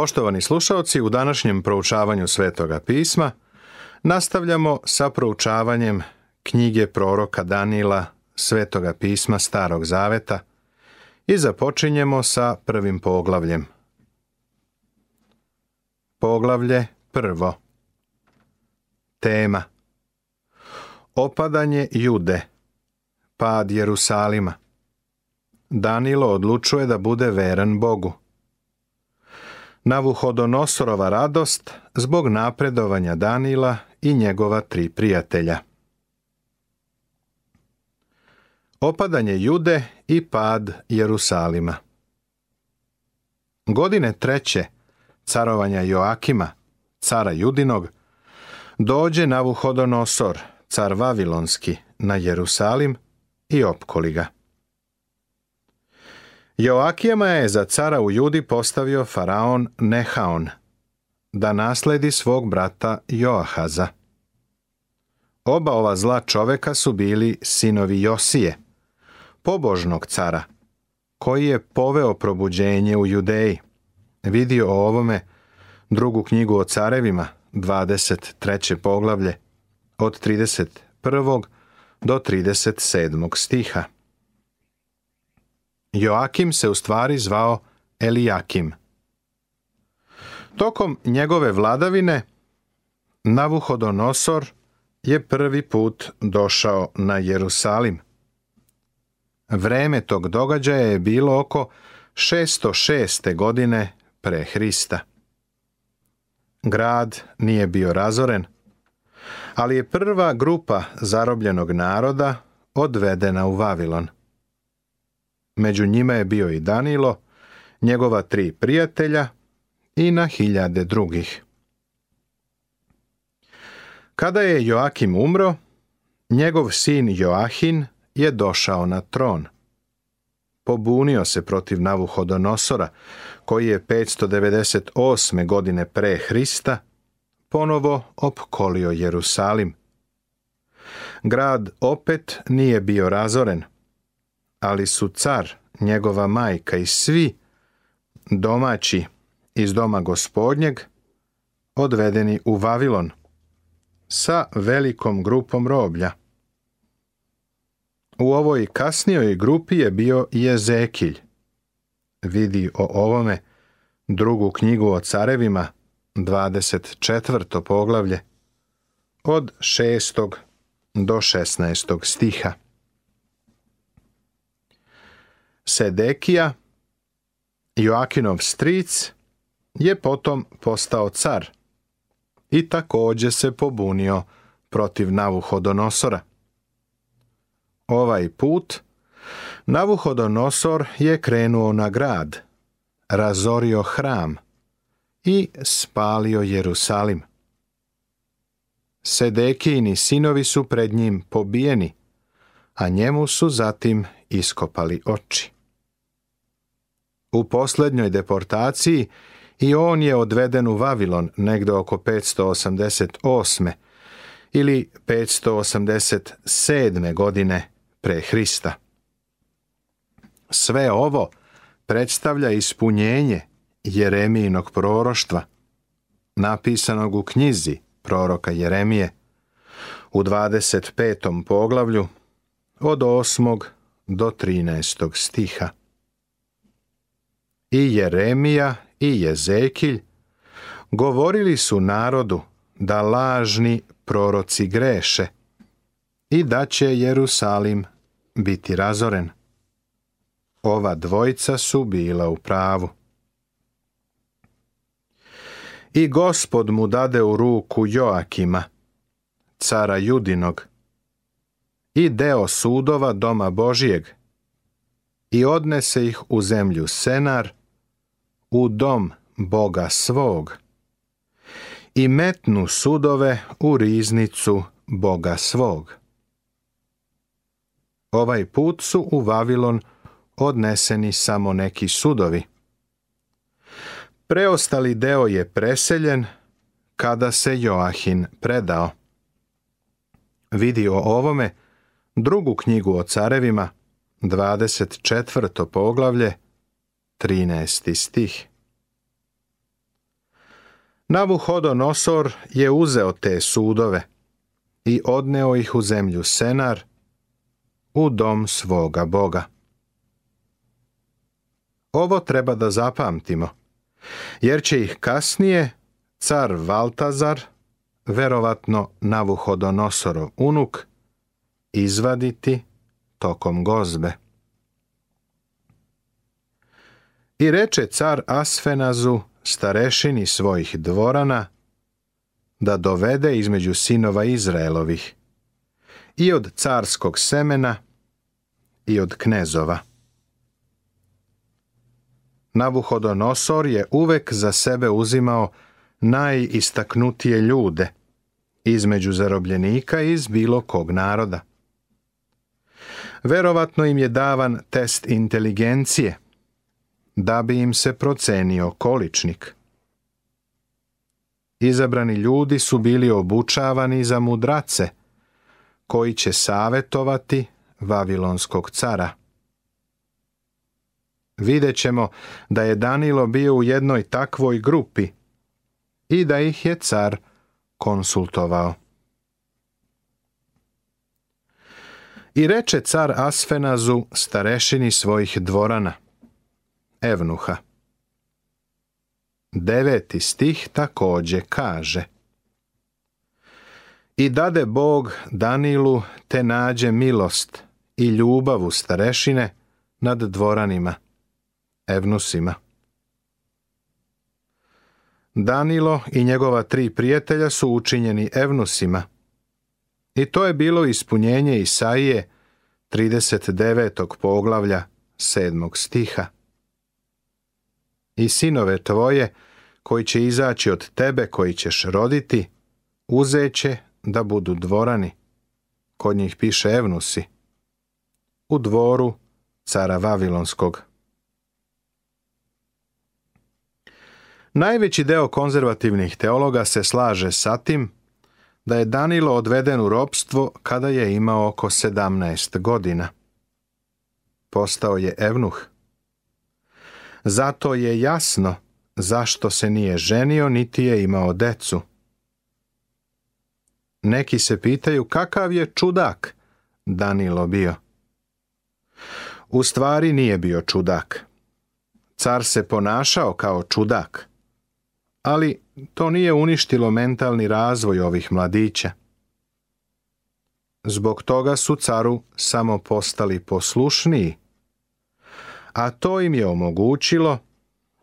Poštovani slušaoci, u današnjem proučavanju Svetoga pisma nastavljamo sa proučavanjem knjige proroka Danila Svetoga pisma Starog Zaveta i započinjemo sa prvim poglavljem. Poglavlje prvo. Tema. Opadanje Jude. Pad Jerusalima. Danilo odlučuje da bude veran Bogu. Navuhodonosorova radost zbog napredovanja Danila i njegova tri prijatelja. Opadanje Jude i pad Jerusalima Godine treće, carovanja Joakima, cara Judinog, dođe Navuhodonosor, car Vavilonski, na Jerusalim i opkoli ga. Joakijama je za cara u Judi postavio faraon Nehaon, da nasledi svog brata Joahaza. Oba ova zla čoveka su bili sinovi Josije, pobožnog cara, koji je poveo probuđenje u Judeji. Vidio o ovome drugu knjigu o carevima, 23. poglavlje, od 31. do 37. stiha. Joakim se u stvari zvao Elijakim. Tokom njegove vladavine Navuhodonosor je prvi put došao na Jerusalim. Vreme tog događaja je bilo oko 606. godine pre Hrista. Grad nije bio razoren, ali je prva grupa zarobljenog naroda odvedena u Vavilon. Među njima je bio i Danilo, njegova tri prijatelja i na hiljade drugih. Kada je Joakim umro, njegov sin Joahin je došao na tron. Pobunio se protiv Navuhodonosora, koji je 598. godine pre Hrista ponovo opkolio Jerusalim. Grad opet nije bio razoren – ali su car, njegova majka i svi domaći iz doma gospodnjeg odvedeni u Vavilon sa velikom grupom roblja. U ovoj kasnijoj grupi je bio i Vidi o ovome drugu knjigu o carevima, 24. poglavlje, od 6. do 16. stiha. Sedekija, Joakinov stric, je potom postao car i također se pobunio protiv Navuhodonosora. Ovaj put Navuhodonosor je krenuo na grad, razorio hram i spalio Jerusalim. Sedekijini sinovi su pred njim pobijeni, a njemu su zatim iskopali oči. U posljednjoj deportaciji i on je odveden u Vavilon negde oko 588. ili 587. godine pre Hrista. Sve ovo predstavlja ispunjenje Jeremijinog proroštva, napisanog u knjizi proroka Jeremije u 25. poglavlju od 8. do 13. stiha. I Jeremija i Jezekilj govorili su narodu da lažni proroci greše i da će Jerusalim biti razoren. Ova dvojca su bila u pravu. I gospod mu dade u ruku Joakima, cara Judinog, i deo sudova doma Božijeg i odnese ih u zemlju Senar, u dom Boga svog i metnu sudove u riznicu Boga svog. Ovaj put su u Vavilon odneseni samo neki sudovi. Preostali deo je preseljen kada se Joahin predao. Vidio ovome drugu knjigu o carevima, 24. poglavlje, 13. stih. Navuhodonosor je uzeo te sudove i odneo ih u zemlju Senar, u dom svoga Boga. Ovo treba da zapamtimo, jer će ih kasnije car Valtazar, verovatno Navuhodonosorov unuk, izvaditi tokom gozbe. I reče car Asfenazu, starešini svojih dvorana, da dovede između sinova Izraelovih, i od carskog semena, i od knezova. Navuhodonosor je uvek za sebe uzimao najistaknutije ljude, između zarobljenika iz bilo kog naroda verovatno im je davan test inteligencije, da bi im se procenio količnik. Izabrani ljudi su bili obučavani za mudrace, koji će savjetovati Vavilonskog cara. Videćemo ćemo da je Danilo bio u jednoj takvoj grupi i da ih je car konsultovao. I reče car Asfenazu starešini svojih dvorana, Evnuha. Deveti stih takođe kaže I dade Bog Danilu te nađe milost i ljubavu starešine nad dvoranima, Evnusima. Danilo i njegova tri prijatelja su učinjeni Evnusima, i to je bilo ispunjenje Isaije 39. poglavlja 7. stiha. I sinove tvoje, koji će izaći od tebe, koji ćeš roditi, uzeće da budu dvorani. Kod njih piše Evnusi. U dvoru cara Vavilonskog. Najveći deo konzervativnih teologa se slaže sa tim da je Danilo odveden u ropstvo kada je imao oko 17 godina. Postao je evnuh. Zato je jasno zašto se nije ženio niti je imao decu. Neki se pitaju kakav je čudak Danilo bio. U stvari nije bio čudak. Car se ponašao kao čudak ali to nije uništilo mentalni razvoj ovih mladića. Zbog toga su caru samo postali poslušniji, a to im je omogućilo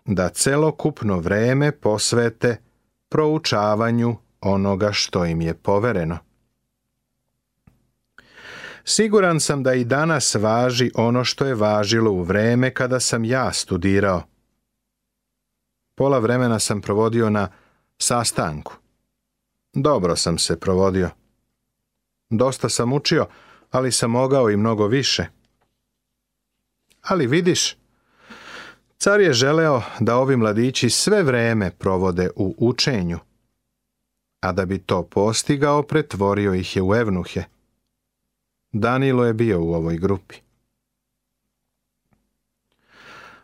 da celokupno vreme posvete proučavanju onoga što im je povereno. Siguran sam da i danas važi ono što je važilo u vreme kada sam ja studirao – Pola vremena sam provodio na sastanku. Dobro sam se provodio. Dosta sam učio, ali sam mogao i mnogo više. Ali vidiš, car je želeo da ovi mladići sve vreme provode u učenju, a da bi to postigao pretvorio ih je u evnuhe. Danilo je bio u ovoj grupi.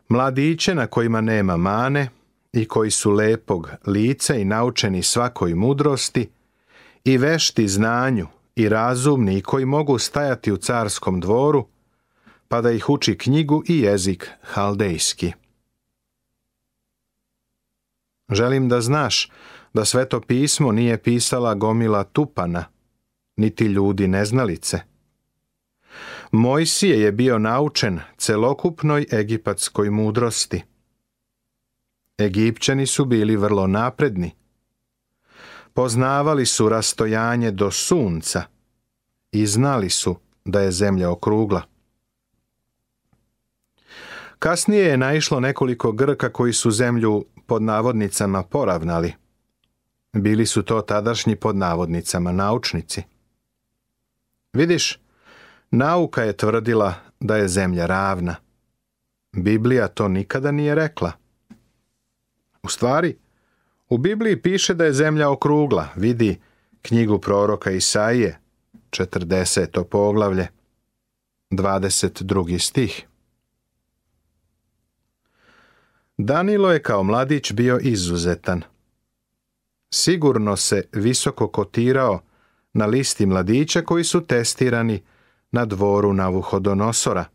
Mladiće na kojima nema mane, i koji su lepog lice i naučeni svakoj mudrosti i vešti znanju i razumni i koji mogu stajati u carskom dvoru, pa da ih uči knjigu i jezik haldejski. Želim da znaš da sveto pismo nije pisala gomila tupana, niti ljudi neznalice. Mojsije je bio naučen celokupnoj egipatskoj mudrosti. Egipćani su bili vrlo napredni. Poznavali su rastojanje do sunca i znali su da je zemlja okrugla. Kasnije je naišlo nekoliko Grka koji su zemlju pod navodnicama poravnali. Bili su to tadašnji pod navodnicama naučnici. Vidiš, nauka je tvrdila da je zemlja ravna. Biblija to nikada nije rekla. U stvari, u Bibliji piše da je zemlja okrugla, vidi knjigu proroka Isaije, 40. poglavlje, 22. stih. Danilo je kao mladić bio izuzetan. Sigurno se visoko kotirao na listi mladića koji su testirani na dvoru Navuhodonosora.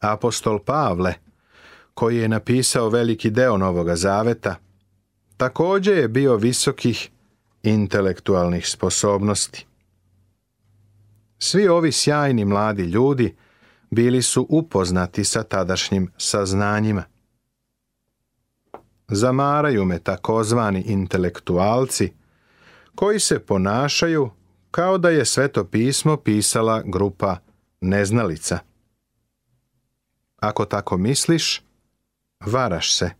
Apostol Pavle – koji je napisao veliki deo Novoga Zaveta, također je bio visokih intelektualnih sposobnosti. Svi ovi sjajni mladi ljudi bili su upoznati sa tadašnjim saznanjima. Zamaraju me takozvani intelektualci koji se ponašaju kao da je sveto pismo pisala grupa neznalica. Ako tako misliš, varaš se.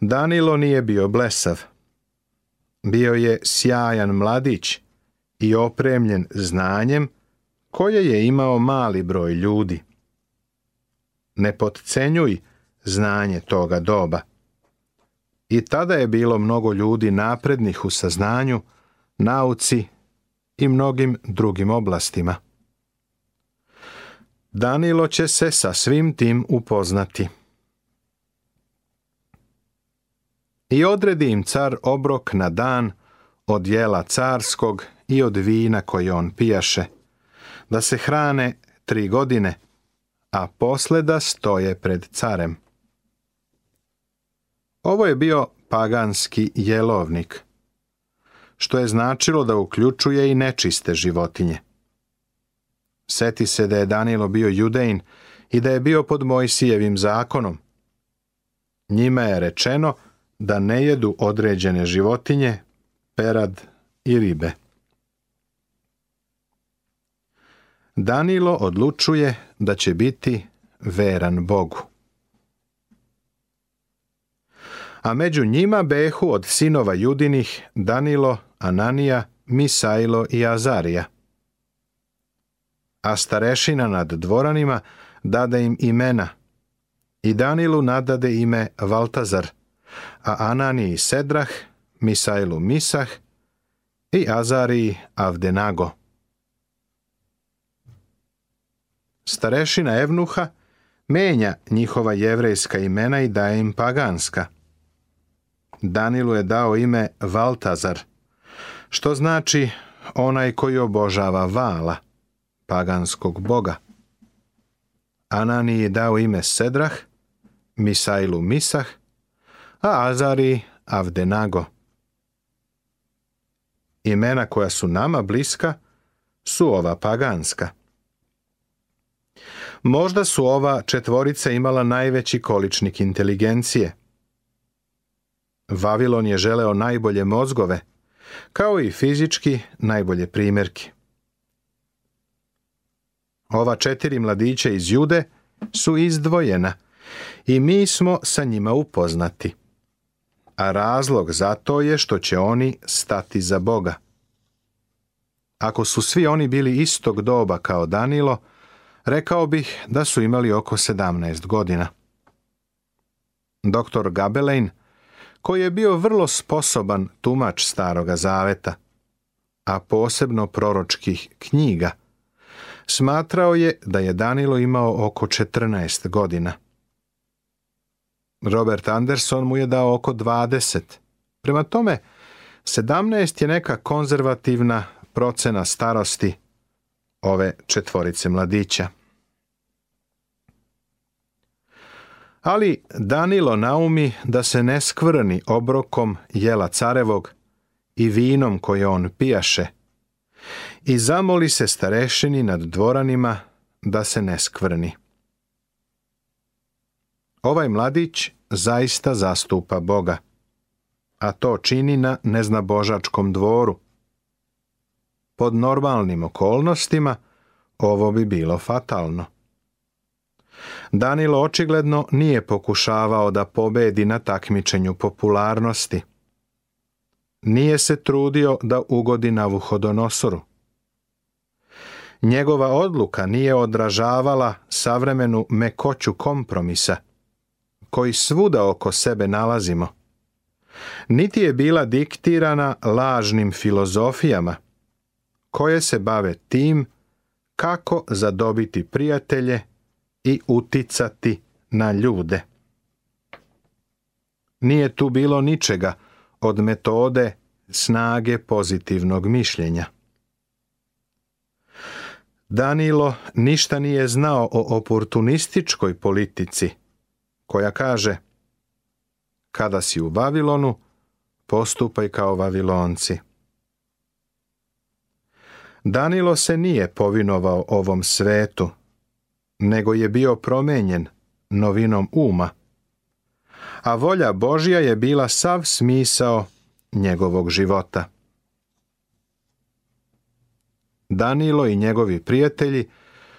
Danilo nije bio blesav. Bio je sjajan mladić i opremljen znanjem koje je imao mali broj ljudi. Ne podcenjuj znanje toga doba. I tada je bilo mnogo ljudi naprednih u saznanju, nauci i mnogim drugim oblastima. Danilo će se sa svim tim upoznati. I odredi im car obrok na dan od jela carskog i od vina koje on pijaše, da se hrane tri godine, a posle da stoje pred carem. Ovo je bio paganski jelovnik, što je značilo da uključuje i nečiste životinje. Seti se da je Danilo bio judein i da je bio pod Mojsijevim zakonom. Njima je rečeno – da ne jedu određene životinje, perad i ribe. Danilo odlučuje da će biti veran Bogu. A među njima behu od sinova judinih Danilo, Ananija, Misajlo i Azarija. A starešina nad dvoranima dade im imena i Danilu nadade ime Valtazar – a Anani Sedrah, Misailu Misah i Azariji Avdenago. Starešina Evnuha menja njihova jevrejska imena i daje im paganska. Danilu je dao ime Valtazar, što znači onaj koji obožava vala, paganskog boga. Anani je dao ime Sedrah, Misailu Misah a pa Azari Avdenago. Imena koja su nama bliska su ova paganska. Možda su ova četvorica imala najveći količnik inteligencije. Vavilon je želeo najbolje mozgove, kao i fizički najbolje primjerki. Ova četiri mladića iz Jude su izdvojena i mi smo sa njima upoznati a razlog za to je što će oni stati za Boga. Ako su svi oni bili istog doba kao Danilo, rekao bih da su imali oko 17 godina. Doktor Gabelein, koji je bio vrlo sposoban tumač Staroga Zaveta, a posebno proročkih knjiga, smatrao je da je Danilo imao oko 14 godina. Robert Anderson mu je dao oko 20. Prema tome, 17 je neka konzervativna procena starosti ove četvorice mladića. Ali Danilo naumi da se ne skvrni obrokom jela carevog i vinom koje on pijaše i zamoli se starešini nad dvoranima da se ne skvrni. Ovaj mladić zaista zastupa Boga, a to čini na božačkom dvoru. Pod normalnim okolnostima ovo bi bilo fatalno. Danilo očigledno nije pokušavao da pobedi na takmičenju popularnosti. Nije se trudio da ugodi na Vuhodonosoru. Njegova odluka nije odražavala savremenu mekoću kompromisa, koji svuda oko sebe nalazimo. Niti je bila diktirana lažnim filozofijama koje se bave tim kako zadobiti prijatelje i uticati na ljude. Nije tu bilo ničega od metode snage pozitivnog mišljenja. Danilo ništa nije znao o oportunističkoj politici koja kaže Kada si u Vavilonu, postupaj kao Vavilonci. Danilo se nije povinovao ovom svetu, nego je bio promenjen novinom uma, a volja Božja je bila sav smisao njegovog života. Danilo i njegovi prijatelji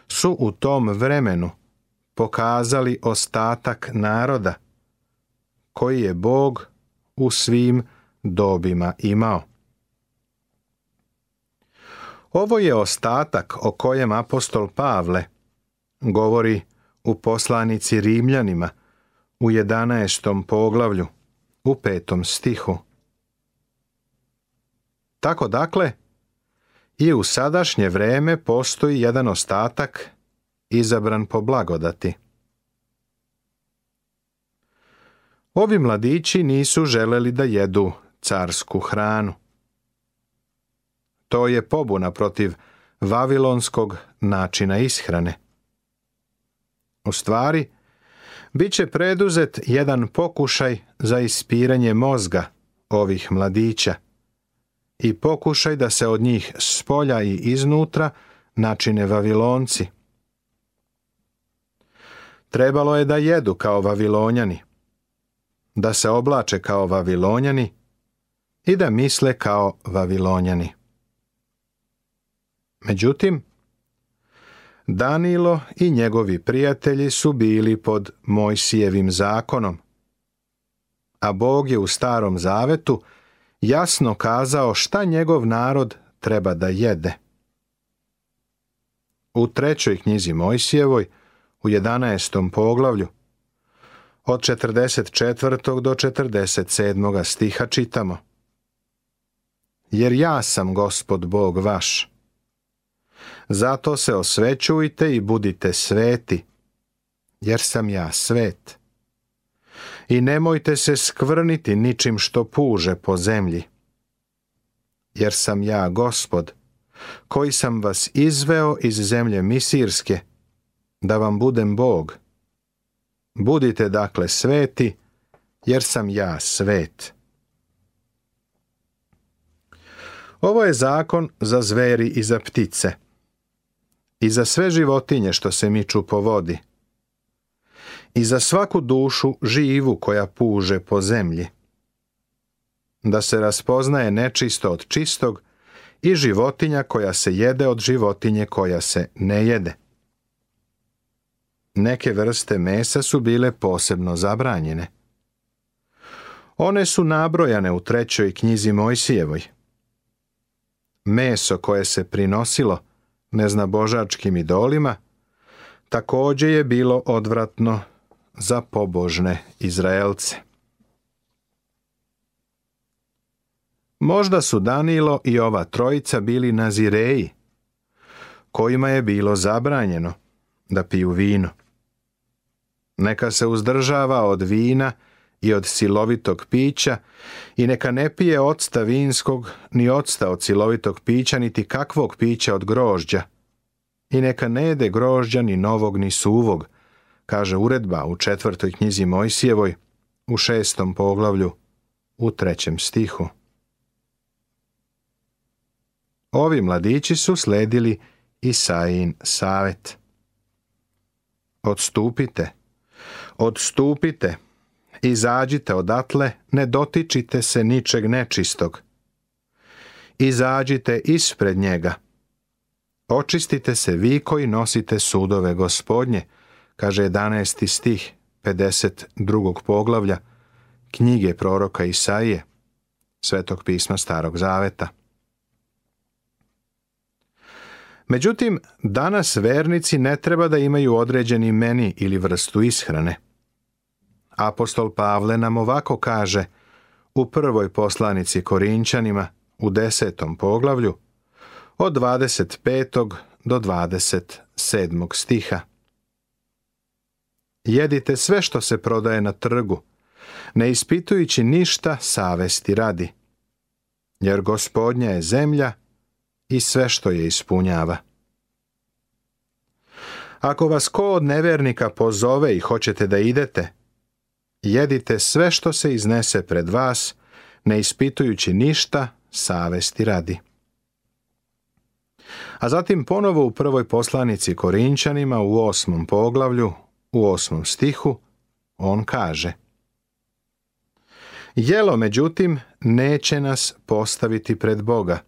su u tom vremenu pokazali ostatak naroda, koji je Bog u svim dobima imao. Ovo je ostatak o kojem apostol Pavle govori u poslanici Rimljanima u 11. poglavlju u 5. stihu. Tako dakle, i u sadašnje vreme postoji jedan ostatak izabran po blagodati. Ovi mladići nisu želeli da jedu carsku hranu. To je pobuna protiv vavilonskog načina ishrane. U stvari, bit će preduzet jedan pokušaj za ispiranje mozga ovih mladića i pokušaj da se od njih spolja i iznutra načine vavilonci. Trebalo je da jedu kao vavilonjani, da se oblače kao vavilonjani i da misle kao vavilonjani. Međutim, Danilo i njegovi prijatelji su bili pod Mojsijevim zakonom, a Bog je u starom zavetu jasno kazao šta njegov narod treba da jede. U trećoj knjizi Mojsijevoj u 11. poglavlju. Od 44. do 47. stiha čitamo. Jer ja sam gospod Bog vaš. Zato se osvećujte i budite sveti, jer sam ja svet. I nemojte se skvrniti ničim što puže po zemlji. Jer sam ja gospod, koji sam vas izveo iz zemlje Misirske, da vam budem Bog. Budite dakle sveti, jer sam ja svet. Ovo je zakon za zveri i za ptice i za sve životinje što se miču po vodi i za svaku dušu živu koja puže po zemlji. Da se raspoznaje nečisto od čistog i životinja koja se jede od životinje koja se ne jede. Neke vrste mesa su bile posebno zabranjene. One su nabrojane u trećoj knjizi Mojsijevoj. Meso koje se prinosilo neznabožačkim idolima također je bilo odvratno za pobožne Izraelce. Možda su Danilo i ova trojica bili nazireji, kojima je bilo zabranjeno da piju vino neka se uzdržava od vina i od silovitog pića i neka ne pije octa vinskog ni octa od silovitog pića niti kakvog pića od grožđa i neka ne jede grožđa ni novog ni suvog, kaže uredba u četvrtoj knjizi Mojsijevoj u šestom poglavlju u trećem stihu. Ovi mladići su sledili Isain savet. Odstupite, Odstupite, izađite odatle, ne dotičite se ničeg nečistog. Izađite ispred njega. Očistite se vi koji nosite sudove gospodnje, kaže 11. stih 52. poglavlja knjige proroka Isaije, Svetog pisma Starog Zaveta. Međutim, danas vernici ne treba da imaju određeni meni ili vrstu ishrane. Apostol Pavle nam ovako kaže u prvoj poslanici Korinčanima u desetom poglavlju od 25. do 27. stiha. Jedite sve što se prodaje na trgu, ne ispitujući ništa savesti radi, jer gospodnja je zemlja i sve što je ispunjava. Ako vas ko od nevernika pozove i hoćete da idete, jedite sve što se iznese pred vas, ne ispitujući ništa, savesti radi. A zatim ponovo u prvoj poslanici Korinčanima u osmom poglavlju, u osmom stihu, on kaže Jelo, međutim, neće nas postaviti pred Boga.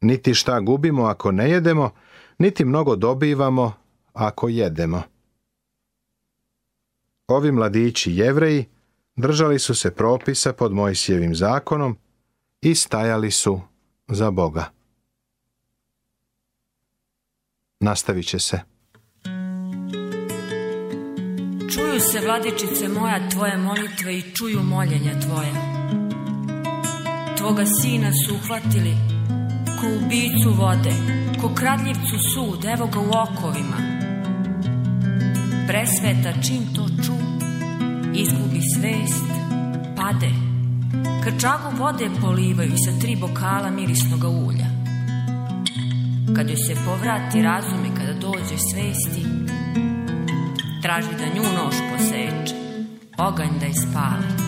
Niti šta gubimo ako ne jedemo, niti mnogo dobivamo ako jedemo. Ovi mladići jevreji držali su se propisa pod Mojsijevim zakonom i stajali su za Boga. Nastavit će se. Čuju se, vladičice moja, tvoje molitve i čuju moljenja tvoje. Tvoga sina su uhvatili, ko ubicu vode, ko kradljivcu sud, evo ga u okovima presveta čim to ču, izgubi svest, pade. Krčagu vode polivaju sa tri bokala mirisnog ulja. Kad joj se povrati razume kada dođe svesti, traži da nju nož poseče, oganj da spali.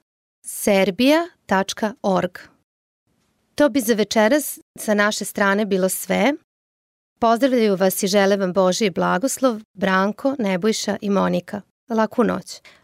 serbija.org. To bi za večeras sa naše strane bilo sve. Pozdravljaju vas i žele vam Božji blagoslov Branko, Nebojša i Monika. Laku noć.